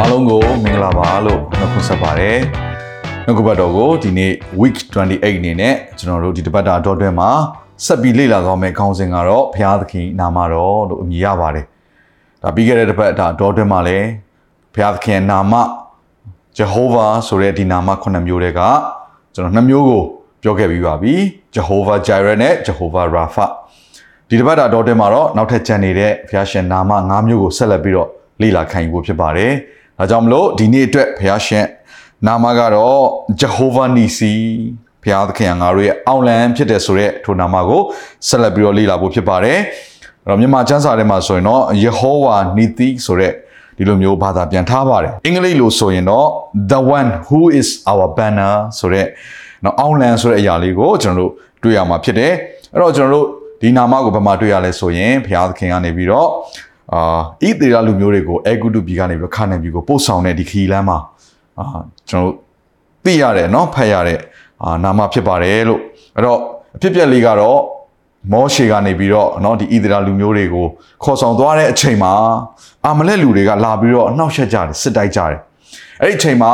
အားလုံးကိုမင်္ဂလာပါလို့နှုတ်ခွန်းဆက်ပါတယ်နှုတ်ကပတ်တော်ကိုဒီနေ့ week 28အနေနဲ့ကျွန်တော်တို့ဒီတပတ်တာအတော်တွဲမှာဆက်ပြီးလေ့လာသွားမယ့်ခေါင်းစဉ်ကတော့ဘုရားသခင်နာမတော်လို့အမည်ရပါတယ်ဒါပြီးခဲ့တဲ့တပတ်တာအတော်တွဲမှာလည်းဘုရားသခင်ရဲ့နာမ Jehovah ဆိုတဲ့ဒီနာမခုနှစ်မျိုးတွေကကျွန်တော်နှစ်မျိုးကိုပြောခဲ့ပြီးပါပြီ Jehovah Jireh နဲ့ Jehovah Rapha ဒီတပတ်တာအတော်တွဲမှာတော့နောက်ထပ်ကျန်နေတဲ့ဘုရားရှင်နာမ၅မျိုးကိုဆက်လက်ပြီးတော့လေ့လာခံယူဖို့ဖြစ်ပါတယ်။ ဒါကြောင့်မလို့ဒီနေ့အတွက်ဘုရားရှင်နာမကတော့ Jehovah Nisi ဘုရားသခင်ကငါတို့ရဲ့အောင်လံဖြစ်တယ်ဆိုတဲ့ထိုနာမကိုဆက်လက်ပြီးတော့လေ့လာဖို့ဖြစ်ပါတယ်။အဲ့တော့မြန်မာကျမ်းစာထဲမှာဆိုရင်တော့ Jehovah Nisi ဆိုတဲ့ဒီလိုမျိုးဘာသာပြန်ထားပါတယ်။အင်္ဂလိပ်လိုဆိုရင်တော့ the one who is our banner ဆိုတဲ့နော်အောင်လံဆိုတဲ့အရာလေးကိုကျွန်တော်တို့တွေ့ရမှာဖြစ်တယ်။အဲ့တော့ကျွန်တော်တို့ဒီနာမကိုဘယ်မှာတွေ့ရလဲဆိုရင်ဘုရားသခင်ကနေပြီးတော့ အာဣသေရလူမျိုးတွေကိုအဲဂုတုပြည်ကနေပြီးခါနေပြည်ကိုပို့ဆောင်တဲ့ဒီခီလမ်းမှာအာကျွန်တော်တို့သိရတယ်เนาะဖတ်ရတဲ့အာနာမဖြစ်ပါတယ်လို့အဲ့တော့အဖြစ်ပြက်လေးကတော့မောရှေကနေပြီးတော့เนาะဒီဣသေရလူမျိုးတွေကိုခေါ်ဆောင်သွားတဲ့အချိန်မှာအာမလက်လူတွေကလာပြီးတော့နှောက်ယှက်ကြတယ်စစ်တိုက်ကြတယ်အဲ့ဒီအချိန်မှာ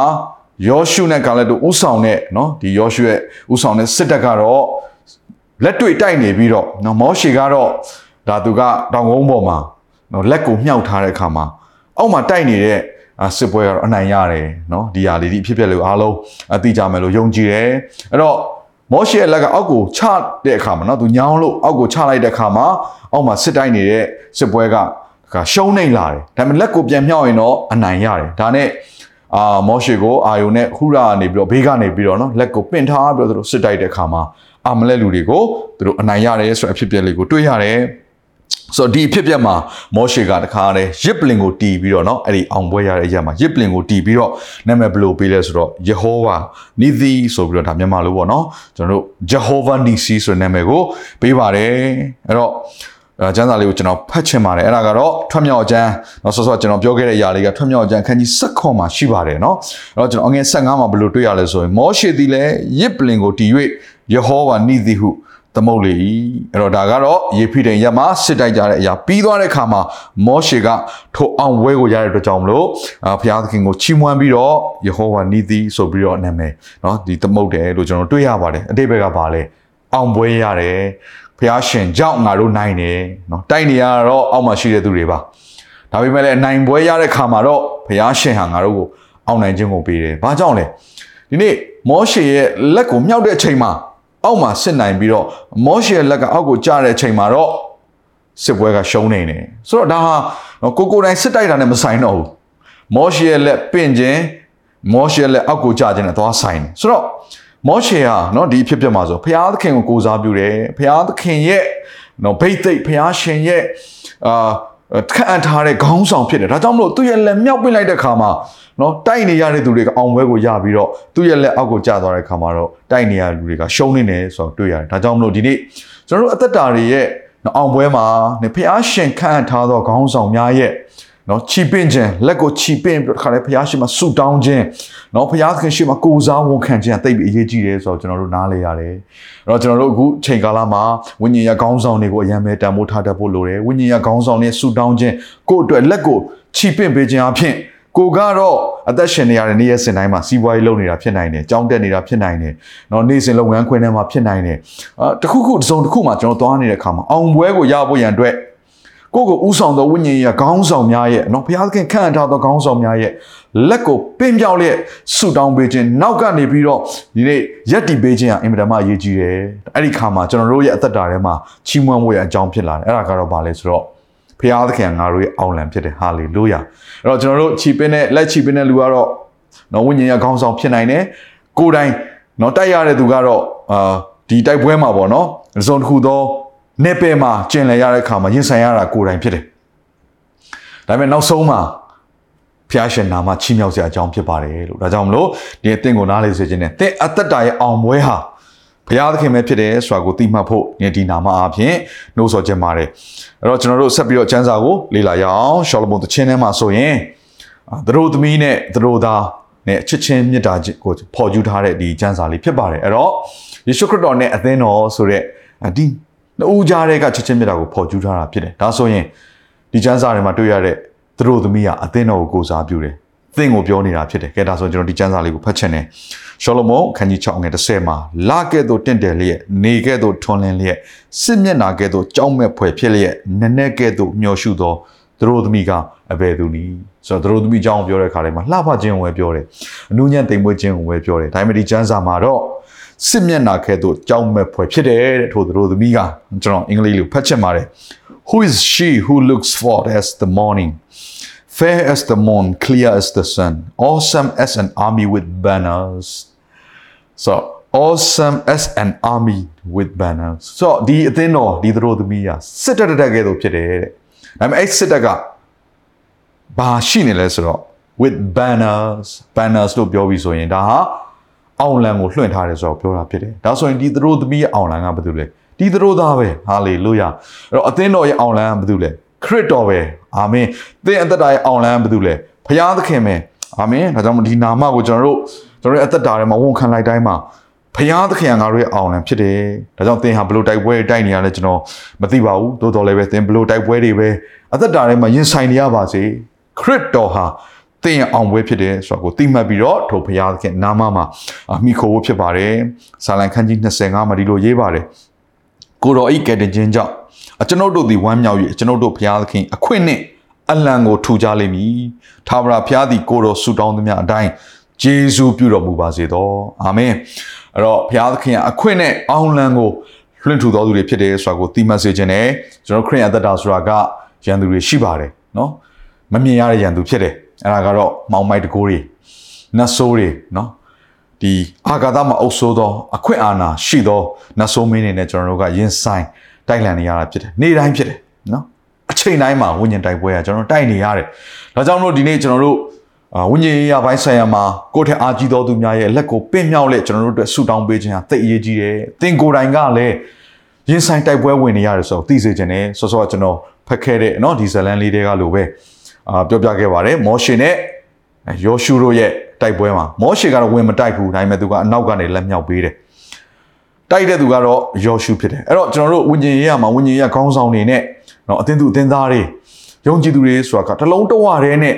ယောရှုနဲ့ကာလက်တို့ဥဆောင်တဲ့เนาะဒီယောရှုရဲ့ဥဆောင်တဲ့စစ်တပ်ကတော့လက်တွေ့တိုက်နေပြီးတော့เนาะမောရှေကတော့ဒါသူကတောင်ကုန်းပေါ်မှာ နော်လက်ကိုမြှောက်ထားတဲ့အခါမှာအောက်မှာတိုက်နေတဲ့စစ်ပွဲကတော့အနိုင်ရတယ်နော်ဒီဟာလေးဒီအဖြစ်ပြက်လို့အားလုံးအသိကြမယ်လို့ယုံကြည်တယ်အဲ့တော့မောရှေရဲ့လက်ကအောက်ကိုချတဲ့အခါမှာနော်သူညောင်းလို့အောက်ကိုချလိုက်တဲ့အခါမှာအောက်မှာစစ်တိုက်နေတဲ့စစ်ပွဲကကရှုံးနေလာတယ်ဒါပေမဲ့လက်ကိုပြန်မြှောက်ရင်တော့အနိုင်ရတယ်ဒါနဲ့အာမောရှေကိုအာယုန်နဲ့ဟူရာနေပြီးတော့ဘေးကနေပြီးတော့နော်လက်ကိုပင့်ထားပြီးတော့သူတို့စစ်တိုက်တဲ့အခါမှာအာမလက်လူတွေကိုသူတို့အနိုင်ရတယ်ဆိုတဲ့အဖြစ်ပြက်လေးကိုတွေ့ရတယ် ဆိုတော့ဒီအဖြစ်ပြက်မှာမောရှေကတခါတည်းရစ်ပလင်ကိုတီးပြီးတော့เนาะအဲ့ဒီအောင်ပွဲရတဲ့အရက်မှာရစ်ပလင်ကိုတီးပြီးတော့နာမည်ဘယ်လိုပေးလဲဆိုတော့ယေဟောဝါနီသီဆိုပြီးတော့ဒါမြန်မာလိုပေါ့เนาะကျွန်တော်တို့ဂျေဟောဝါနီစီဆိုတဲ့နာမည်ကိုပေးပါတယ်အဲ့တော့ကျမ်းစာလေးကိုကျွန်တော်ဖတ်ချင်ပါတယ်အဲ့ဒါကတော့ထွက်မြောက်ကျမ်းเนาะဆောဆောကျွန်တော်ပြောခဲ့တဲ့အရာလေးကထွက်မြောက်ကျမ်းခန်းကြီး7ခွန်မှာရှိပါတယ်เนาะအဲ့တော့ကျွန်တော်အငယ်15မှာဘယ်လိုတွေ့ရလဲဆိုရင်မောရှေသည်လည်းရစ်ပလင်ကိုတီး၍ယေဟောဝါနီသီဟု သမုတ်လေ၏အဲ့တော့ဒါကတော့ယေဖိတိန်ရက်မှာစစ်တိုက်ကြတဲ့အရာပြီးသွားတဲ့အခါမှာမောရှေကထိုအောင်ဝဲကိုရတဲ့အတွက်ကြောင့်မလို့ဘုရားသခင်ကိုချီးမွမ်းပြီးတော့ယေဟောဝါနီးသည်ဆိုပြီးတော့နာမည်เนาะဒီသမုတ်တယ်လို့ကျွန်တော်တွေ့ရပါတယ်အတိတ်ဘက်ကပါလဲအောင်ပွဲရတယ်ဘုရားရှင်ကြောင့်ငါတို့နိုင်တယ်เนาะတိုက်နေရတော့အောက်မှာရှိတဲ့သူတွေပါဒါပေမဲ့လည်းနိုင်ပွဲရတဲ့ခါမှာတော့ဘုရားရှင်ဟာငါတို့ကိုအောင်နိုင်ခြင်းကိုပေးတယ်ဘာကြောင့်လဲဒီနေ့မောရှေရဲ့လက်ကိုမြောက်တဲ့အချိန်မှာ အောက်မှာစစ်နိုင်ပြီးတော့မောရှေလက်ကအောက်ကိုကျတဲ့အချိန်မှာတော့စစ်ပွဲကရှုံးနေတယ်ဆိုတော့ဒါဟာကိုကိုတိုင်းစစ်တိုက်တာနဲ့မဆိုင်တော့ဘူးမောရှေလက်ပင့်ခြင်းမောရှေလက်အောက်ကိုကျခြင်းနဲ့သွားဆိုင်တယ်ဆိုတော့မောရှေဟာနော်ဒီအဖြစ်ပြမှာဆိုဘုရားသခင်ကိုကိုးစားပြုတယ်ဘုရားသခင်ရဲ့နော်ဘိတ်သိက်ဘုရားရှင်ရဲ့အာ ခံအပ်ထားတဲ့ခေါင်းဆောင်ဖြစ်တယ်ဒါကြောင့်မလို့သူ့ရဲ့လက်မြောက်ပင့်လိုက်တဲ့ခါမှာနော်တိုက်နေရတဲ့သူတွေကအောင်ပွဲကိုရပြီးတော့သူ့ရဲ့လက်အောက်ကိုကျသွားတဲ့ခါမှာတော့တိုက်နေရတဲ့လူတွေကရှုံးနေတယ်ဆိုတော့တွေ့ရတယ်ဒါကြောင့်မလို့ဒီနေ့ကျွန်တော်တို့အသက်တာတွေရဲ့အောင်ပွဲမှာနေဖျားရှင်ခန့်ထားသောခေါင်းဆောင်များရဲ့ နော်ချီပင့်ခြင်းလက်ကိုချီပင့်ပြီးတော့ခါလေဖျားရှင်မှာဆူတောင်းခြင်းနော်ဖျားခင်ရှင်မှာကိုစားဝန်ခံခြင်းအသိပြီးအရေးကြီးတယ်ဆိုတော့ကျွန်တော်တို့နားလဲရတယ်အဲ့တော့ကျွန်တော်တို့အခုချိန်ကာလမှာဝိညာဉ်ရခေါင်းဆောင်တွေကိုအယံမဲ့တန်ဖိုးထားတတ်ဖို့လိုတယ်ဝိညာဉ်ရခေါင်းဆောင်တွေဆူတောင်းခြင်းကိုယ့်အတွက်လက်ကိုချီပင့်ပေးခြင်းအပြင်ကိုကတော့အသက်ရှင်နေရတဲ့နေ့ရက်စဉ်တိုင်းမှာစီးပွားရေးလုပ်နေတာဖြစ်နိုင်တယ်။ကြောင်းတက်နေတာဖြစ်နိုင်တယ်။နော်နေ့စဉ်လုပ်ငန်းခွင်ထဲမှာဖြစ်နိုင်တယ်။အာတခုခုတစ်စုံတစ်ခုမှာကျွန်တော်သွားနေတဲ့အခါမှာအောင်ပွဲကိုရဖို့ရန်အတွက် ကိုကိုဥဆောင်သောဝိညာဉ်ရေးခေါင်းဆောင်များရဲ့နော်ဘုရားသခင်ခန့်ထားသောခေါင်းဆောင်များရဲ့လက်ကိုပင့်ပြောက်လျက်ဆုတောင်းပေးခြင်းနောက်ကနေပြီးတော့ဒီနေ့ရက်တီပေးခြင်းဟာအင်မတန်မှအရေးကြီးတယ်။အဲ့ဒီခါမှာကျွန်တော်တို့ရဲ့အသက်တာထဲမှာချီးမွမ်းဖို့ရအကြောင်းဖြစ်လာတယ်။အဲ့ဒါကတော့ဘာလဲဆိုတော့ဖခင်သခင်ငါတို့ရဲ့အောင်လံဖြစ်တယ်ဟာလေလုယာအဲ့တော့ကျွန်တော်တို့ခြိပင်းနဲ့လက်ခြိပင်းတဲ့လူကတော့နော်ဝိညာဉ်ရခေါင်းဆောင်ဖြစ်နိုင်တယ်ကိုယ်တိုင်နော်တိုက်ရတဲ့သူကတော့အာဒီတိုက်ပွဲမှာပေါ့နော်အစုံတစ်ခုသော နေပယ်မှာကျင်လည်ရတဲ့အခါမှာရင်ဆိုင်ရတာကိုယ်တိုင်ဖြစ်တယ်ဒါပေမဲ့နောက်ဆုံးမှာဖဖျားရှင်နာမချီးမြှောက်စရာအကြောင်းဖြစ်ပါတယ်လို့ဒါကြောင့်မလို့ဒီအသင်ကိုနားလေစေခြင်းနဲ့သင်အသက်တာရဲ့အောင်ပွဲဟာဘုရားသခင်ပဲဖြစ်တယ်ဆိုတာကိုသိမှတ်ဖို့ဒီဒီနာမအားဖြင့်နှိုးဆော်ခြင်းပါတယ်အဲ့တော့ကျွန်တော်တို့ဆက်ပြီးတော့ကျမ်းစာကိုလေ့လာရအောင်ရှောလမုန်သချင်းထဲမှာဆိုရင်သတို့သမီးနဲ့သတို့သားနဲ့အချစ်ချင်းမြတ်တာကိုပေါ်ယူထားတဲ့ဒီကျမ်းစာလေးဖြစ်ပါတယ်အဲ့တော့ယေရှုခရစ်တော်နဲ့အသင်းတော်ဆိုတဲ့ဒီ နှစ်ဦးကြားတဲ့ကချစ်ချင်းမြတ်တာကိုပေါ်ယူထားတာဖြစ်တယ်ဒါဆိုရင်ဒီကျမ်းစာထဲမှာတွေ့ရတဲ့သူတို့သမီးဟာအသင်းတော်ကိုကိုးစားပြုတယ်။သင်ကိုပြောနေတာဖြစ်တယ်။ကဲဒါဆိုကျွန်တော်ဒီကျမ်းစာလေးကိုဖတ်ချင်တယ်။ရှောလမုန်ခန်းကြီး6ငယ်30မှာလာကဲ့သို့တင့်တယ်လျက်နေကဲ့သို့ထွန်းလင်းလျက်စစ်မျက်နာကဲ့သို့ကြောက်မဲ့ဖွယ်ဖြစ်လျက်နက်နက်ကဲ့သို့မျောရှုသောသူတို့သမီးကအဘယ်သူနည်းဆိုတော့သူတို့သမီးအကြောင်းပြောတဲ့ခါတိုင်းမှာလှပခြင်းကိုပဲပြောတယ်။အနုညံ့တိမ်မွေးခြင်းကိုပဲပြောတယ်။ဒါပေမဲ့ဒီကျမ်းစာမှာတော့ စစ်မျက်နာကဲ့သို့ကြောက်မဲ့ဖွယ်ဖြစ်တယ်တဲ့ထို့သူတို့သမီးကကျွန်တော်အင်္ဂလိပ်လိုဖတ်ချင်ပါတယ်။ Who is she who looks forth as the morning fair as the moon, clear as the sun, awesome as an army with banners. So, awesome as an army with banners. So, ဒီအသင်းတော်ဒီသူတို့သမီးอ่ะစစ်တပ်တက်ကဲ့သို့ဖြစ်တယ်တဲ့။ဒါပေမဲ့အဲ့စစ်တပ်ကဘာရှိနေလဲဆိုတော့ with banners banners လို့ပြောပြီးဆိုရင်ဒါဟာ အောင်လံကိုလွှင့်ထားတယ်ဆိုတော့ပြောတာဖြစ်တယ်။ဒါဆိုရင်ဒီသူတို့သမီးရဲ့အောင်လံကဘာတူလဲ။ဒီသူတို့သားပဲဟာလေလုယာ။အဲ့တော့အသင်းတော်ရဲ့အောင်လံကဘာတူလဲ။ခရစ်တော်ပဲအာမင်သင်အသက်တာရဲ့အောင်လန်းဘာလို့လဲဖခင်သခင်ပဲအာမင်ဒါကြောင့်ဒီနာမကိုကျွန်တော်တို့ကျွန်တော်ရဲ့အသက်တာထဲမှာဝန်ခံလိုက်တိုင်းမှာဖခင်သခင်ကငါတို့ရဲ့အောင်လန်းဖြစ်တယ်ဒါကြောင့်သင်ဟာဘလို့တိုက်ပွဲတိုက်နေရလဲကျွန်တော်မသိပါဘူးသို့တော်လည်းပဲသင်ဘလို့တိုက်ပွဲတွေပဲအသက်တာထဲမှာရင်ဆိုင်နေရပါစေခရစ်တော်ဟာ သင်ရဲ့အောင်ပွဲဖြစ်တယ်ဆိုတော့ကိုသိမှတ်ပြီးတော့ထိုဘုရားသခင်နာမမှာမိခိုးဖို့ဖြစ်ပါတယ်။စာလံခန်းကြီး25မှာဒီလိုရေးပါတယ်။ကိုတော်ဤကဲ့တင်ခြင်းကြောင့်အကျွန်ုပ်တို့သည်ဝမ်းမြောက်၍ကျွန်ုပ်တို့ဘုရားသခင်အခွင့်နှင့်အလံကိုထူကြလိမ့်မည်။ထာဝရဘုရားသည်ကိုတော်ဆုတောင်းသမျှအတိုင်းဂျေဇုပြုတော်မူပါစေသော။အာမင်။အဲ့တော့ဘုရားသခင်အခွင့်နဲ့အောင်လံကိုလွှင့်ထူတော်သူတွေဖြစ်တယ်ဆိုတာကိုသိမှတ်စေခြင်းနဲ့ကျွန်တော်ခရစ်ယာန်သက်တာဆိုတာကရန်သူတွေရှိပါတယ်နော်။မမြင်ရတဲ့ရန်သူဖြစ်တယ်။ အဲ့ဒါကတော့မောင်မိုက်တကိုးတွေနတ်ဆိုးတွေနော်။ဒီအာဂါသမှာအုပ်ဆိုးသောအခွင့်အာဏာရှိသောနတ်ဆိုးမင်းတွေနဲ့ကျွန်တော်တို့ကရင်ဆိုင်တိုက်လန်နေရတာဖြစ်တယ်နေ့တိုင်းဖြစ်တယ်နော်အချိန်တိုင်းမှာဝိညာဉ်တိုက်ပွဲကကျွန်တော်တိုက်နေရတယ်ဒါကြောင့်မလို့ဒီနေ့ကျွန်တော်တို့ဝိညာဉ်ရေးရပိုင်းဆိုင်ရာမှာကိုယ့်ထက်အားကြီးသောသူများရဲ့လက်ကိုပင့်မြောက်လက်ကျွန်တော်တို့အတွက်ဆုတောင်းပေးခြင်းဟာသိအရေးကြီးတယ်သင်ကိုယ်တိုင်ကလည်းရင်ဆိုင်တိုက်ပွဲဝင်နေရတယ်ဆိုတော့သိစေခြင်းနဲ့ဆောစောကကျွန်တော်ဖတ်ခဲ့တဲ့เนาะဒီဇလန်လေးတွေကလိုပဲ အာပြောပြခဲ့ပါတယ်မောရှေနဲ့ယောရှုတို့ရဲ့တိုက်ပွဲမှာမောရှေကတော့ဝင်မတိုက်ဘူးဒါပေမဲ့သူကအနောက်ကနေလက်မြောက်ပေးတယ်တိုက်တဲ့သူကတော့ယောရှုဖြစ်တယ်အဲ့တော့ကျွန်တော်တို့ဝိညာဉ်ရေးရမှာဝိညာဉ်ရေးခေါင်းဆောင်တွေနဲ့เนาะအသင်းသူအသင်းသားတွေယုံကြည်သူတွေဆိုတာကတလုံးတဝရဲနဲ့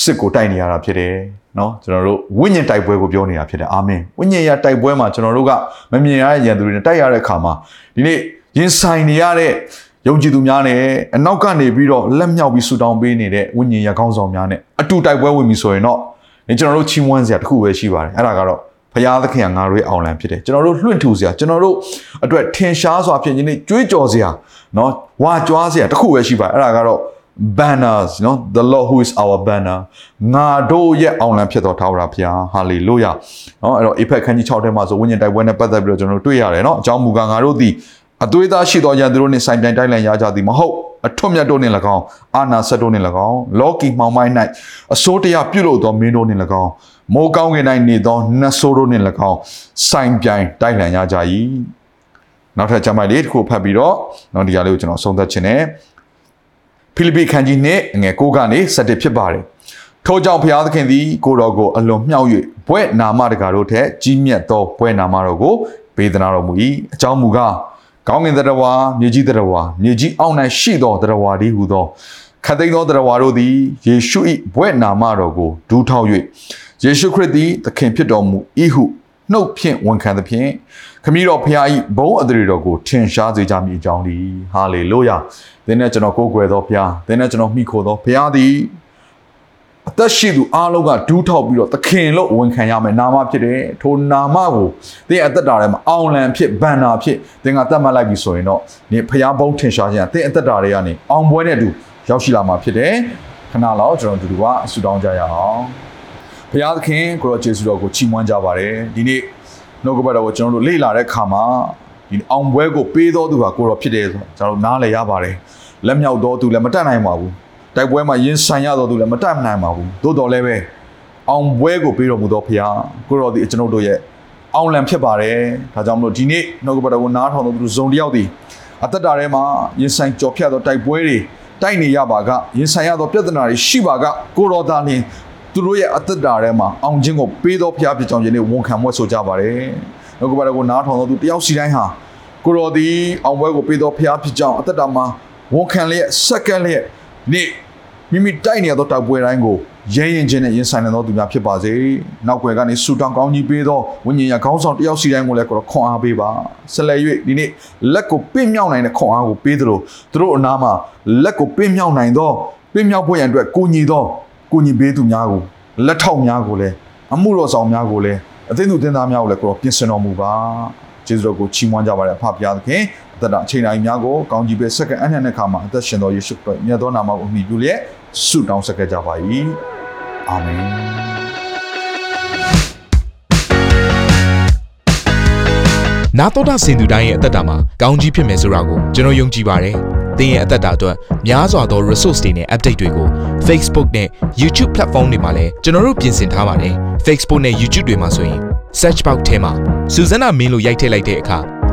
စစ်ကိုတိုက်နေရတာဖြစ်တယ်เนาะကျွန်တော်တို့ဝိညာဉ်တိုက်ပွဲကိုပြောနေတာဖြစ်တယ်အာမင်ဝိညာဉ်ရတိုက်ပွဲမှာကျွန်တော်တို့ကမမြင်ရတဲ့ရန်သူတွေနဲ့တိုက်ရတဲ့အခါမှာဒီနေ့ရင်ဆိုင်နေရတဲ့ ယုံကြည်သူများနဲ့အနောက်ကနေပြီးတော့လက်မြောက်ပြီးဆူတောင်းပေးနေတဲ့ဝိညာဉ်ရခေါင်းဆောင်များနဲ့အတူတိုက်ပွဲဝင်ပြီဆိုရင်တော့ကျွန်တော်တို့ချီးမွမ်းစရာတစ်ခုပဲရှိပါတယ်အဲ့ဒါကတော့ဖရာသခင်ကငါတို့ရဲ့အောင်လံဖြစ်တယ်ကျွန်တော်တို့လွှင့်ထူစရာကျွန်တော်တို့အတွက်ထင်ရှားစွာဖြစ်ခြင်းနဲ့ကြွေးကြော်စရာเนาะဝါကြွားစရာတစ်ခုပဲရှိပါတယ်အဲ့ဒါကတော့ banners เนาะ the lord who is our banner ငါတို့ရဲ့အောင်လံဖြစ်တော်ထာဝရဘုရား hallelujah เนาะအဲ့တော့ effect ခန်းကြီး6ထဲမှာဆိုဝိညာဉ်တိုက်ပွဲနဲ့ပတ်သက်ပြီးတော့ကျွန်တော်တို့တွေ့ရတယ်เนาะအကြောင်းမူကားငါတို့ဒီ အသွေးသားရှိသောရန်သူတို့နှင့်ဆိုင်ပြိုင်တိုက်လန်ရကြသည်မဟုတ်အထွတ်မြတ်တို့နှင့်၎င်းအာနာဆက်တို့နှင့်၎င်းလောကီမှောင်မိုင်း၌အစိုးတရားပြုလုပ်သောမင်းတို့နှင့်၎င်းမိုးကောင်းကင်၌နေသောနတ်ဆိုးတို့နှင့်၎င်းဆိုင်ပြိုင်တိုက်လန်ရကြ၏နောက်ထပ်ကျမ်းပိုက်လေးတစ်ခုဖတ်ပြီးတော့နောက်ဒီကလေးကိုကျွန်တော်ဆုံးသက်ခြင်းနဲ့ဖိလိပ္ပိခန်းကြီးနှင့်ငယ်9ကနေ7ဖြစ်ပါတယ်ထို့ကြောင့်ဘုရားသခင်သည်ကိုတော်ကိုအလွန်မြောက်၍ဘွဲ့နာမတကာတို့ထက်ကြီးမြတ်သောဘွဲ့နာမတော်ကိုပေးသနာတော်မူ၏အကြောင်းမူကား ကောင်းကင်တရဝါမြေကြီးတရဝါမြေကြီးအောက်၌ရှိသောတရဝါဒီဟူသောခတ်သိမ်းသောတရဝါတို့သည်ယေရှု၏ဘွဲ့နာမတော်ကိုဒူးထောက်၍ယေရှုခရစ်သည်သခင်ဖြစ်တော်မူ၏ဟုနှုတ်ဖြင့်ဝန်ခံသဖြင့်ခမည်းတော်ဖခင်၏ဘုန်းအသရေတော်ကိုထင်ရှားစေကြမည်အကြောင်းဒီဟာလေလုယာသင်နဲ့ကျွန်တော်ကိုးကွယ်သောဖခင်သင်နဲ့ကျွန်တော်မိခိုသောဖခင်သည် အသက်ရှိသူအားလုံးကဒူးထောက်ပြီးတော့သခင်လို့ဝန်ခံရမယ်နာမဖြစ်တယ်ထိုနာမကိုသင်အသက်တာထဲမှာအောင်လံဖြစ်ဗန္နာဖြစ်သင်ကသတ်မှတ်လိုက်ပြီဆိုရင်တော့ဒီဖခင်ဘုန်းထင်ရှားခြင်းသင်အသက်တာတွေကနေအောင်ပွဲနဲ့အတူရောက်ရှိလာမှာဖြစ်တယ်ခဏလောက်ကျွန်တော်တို့ကဆူတောင်းကြရအောင်ဘုရားသခင်ကိုရောယေရှုတော်ကိုချီးမွမ်းကြပါတယ်ဒီနေ့နှုတ်ကပတ်တော်ကိုကျွန်တော်တို့လေ့လာတဲ့အခါမှာဒီအောင်ပွဲကိုပေးတော်သူဟာကိုရောဖြစ်တယ်ဆိုတော့ကျွန်တော်တို့နားလည်ရပါတယ်လက်မြောက်တော်သူလည်းမတတ်နိုင်ပါဘူး တတိုက်ပွဲမှာရင်ဆိုင်ရတော်သူလည်းမတတ်နိုင်ပါဘူးသို့တော်လည်းပဲအောင်ပွဲကိုပေးတော်မူသောဖခင်ကိုတော်ဒီကျွန်ုပ်တို့ရဲ့အောင်လံဖြစ်ပါတယ်ဒါကြောင့်မလို့ဒီနေ့နှုတ်ကပတ်တော်ကိုနားထောင်တော်သူဇုံတစ်ယောက်ဒီအသက်တာထဲမှာရင်ဆိုင်ကြော်ဖြတ်သောတိုက်ပွဲတွေတိုက်နေရပါကရင်ဆိုင်ရသောပြဿနာတွေရှိပါကကိုတော်သားလင်းသူတို့ရဲ့အသက်တာထဲမှာအောင်ခြင်းကိုပေးသောဖခင်ဖြစ်ကြောင်းယနေ့ဝန်ခံမွဲ့ဆိုကြပါတယ်နှုတ်ကပတ်တော်ကိုနားထောင်တော်သူတယောက်စီတိုင်းဟာကိုတော်သည်အောင်ပွဲကိုပေးတော်ဖျားဖြစ်ကြောင်းအသက်တာမှာဝန်ခံလျက်စက္ကန့်လျက်နေ့ မိမိတိုက်နေရသောတောက်ပွဲတိုင်းကိုရဲရင်ချင်းနဲ့ရင်ဆိုင်နေသောသူများဖြစ်ပါစေ။နောက်ွယ်ကနေဆူတောင်းကောင်းကြီးပေးသောဝိညာဉ်ရခေါင်းဆောင်တယောက်စီတိုင်းကိုလည်းကိုတော်ခွန်အားပေးပါ။ဆက်လက်၍ဒီနေ့လက်ကိုပင့်မြောက်နိုင်တဲ့ခွန်အားကိုပေးသလိုသူတို့အနားမှာလက်ကိုပင့်မြောက်နိုင်သောပင့်မြောက်ဖို့ရန်အတွက်ကိုညီသောကိုညီပေးသူများကိုလက်ထောက်များကိုလည်းအမှုတော်ဆောင်များကိုလည်းအသိသူတင်သားများကိုလည်းကိုတော်ပြင်ဆင်တော်မူပါ။ကျေးဇူးတော်ကိုချီးမွမ်းကြပါရအဖဖျားသခင်အ သက်တာအချိန်တိုင်းများကိုကောင်းကြီးပဲစက္ကန့်အနှံ့တဲ့ခါမှာအသက်ရှင်တော်ယေရှုခရစ်မြတ်သောနာမကိုအမိပြုလျက်ဆုတောင်းဆက်ကြပါ၏အာမင်နာတော်တာစင်သူတိုင်းရဲ့အသက်တာမှာကောင်းကြီးဖြစ်မယ်ဆိုတာကိုကျွန်တော်ယုံကြည်ပါတယ်။သင်ရဲ့အသက်တာအတွက်များစွာသော resource တွေနဲ့ update တွေကို Facebook နဲ့ YouTube platform တွေမှာလည်းကျွန်တော်တို့ပြင်ဆင်ထားပါတယ်။ Facebook နဲ့ YouTube တွေမှာဆိုရင် search box ထဲမှာစုစွမ်းနာမင်းလို့ရိုက်ထည့်လိုက်တဲ့အခါ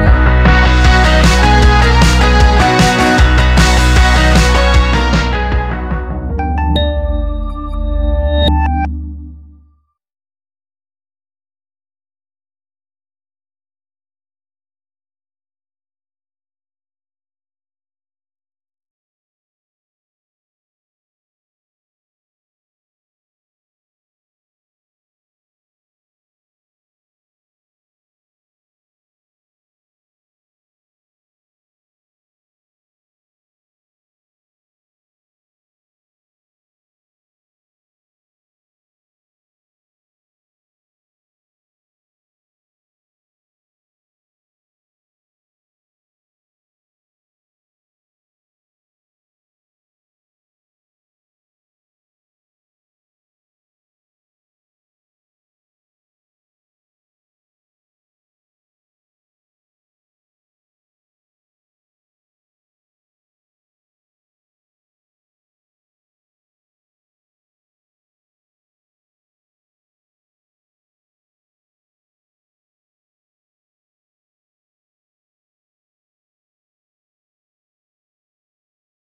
ယ်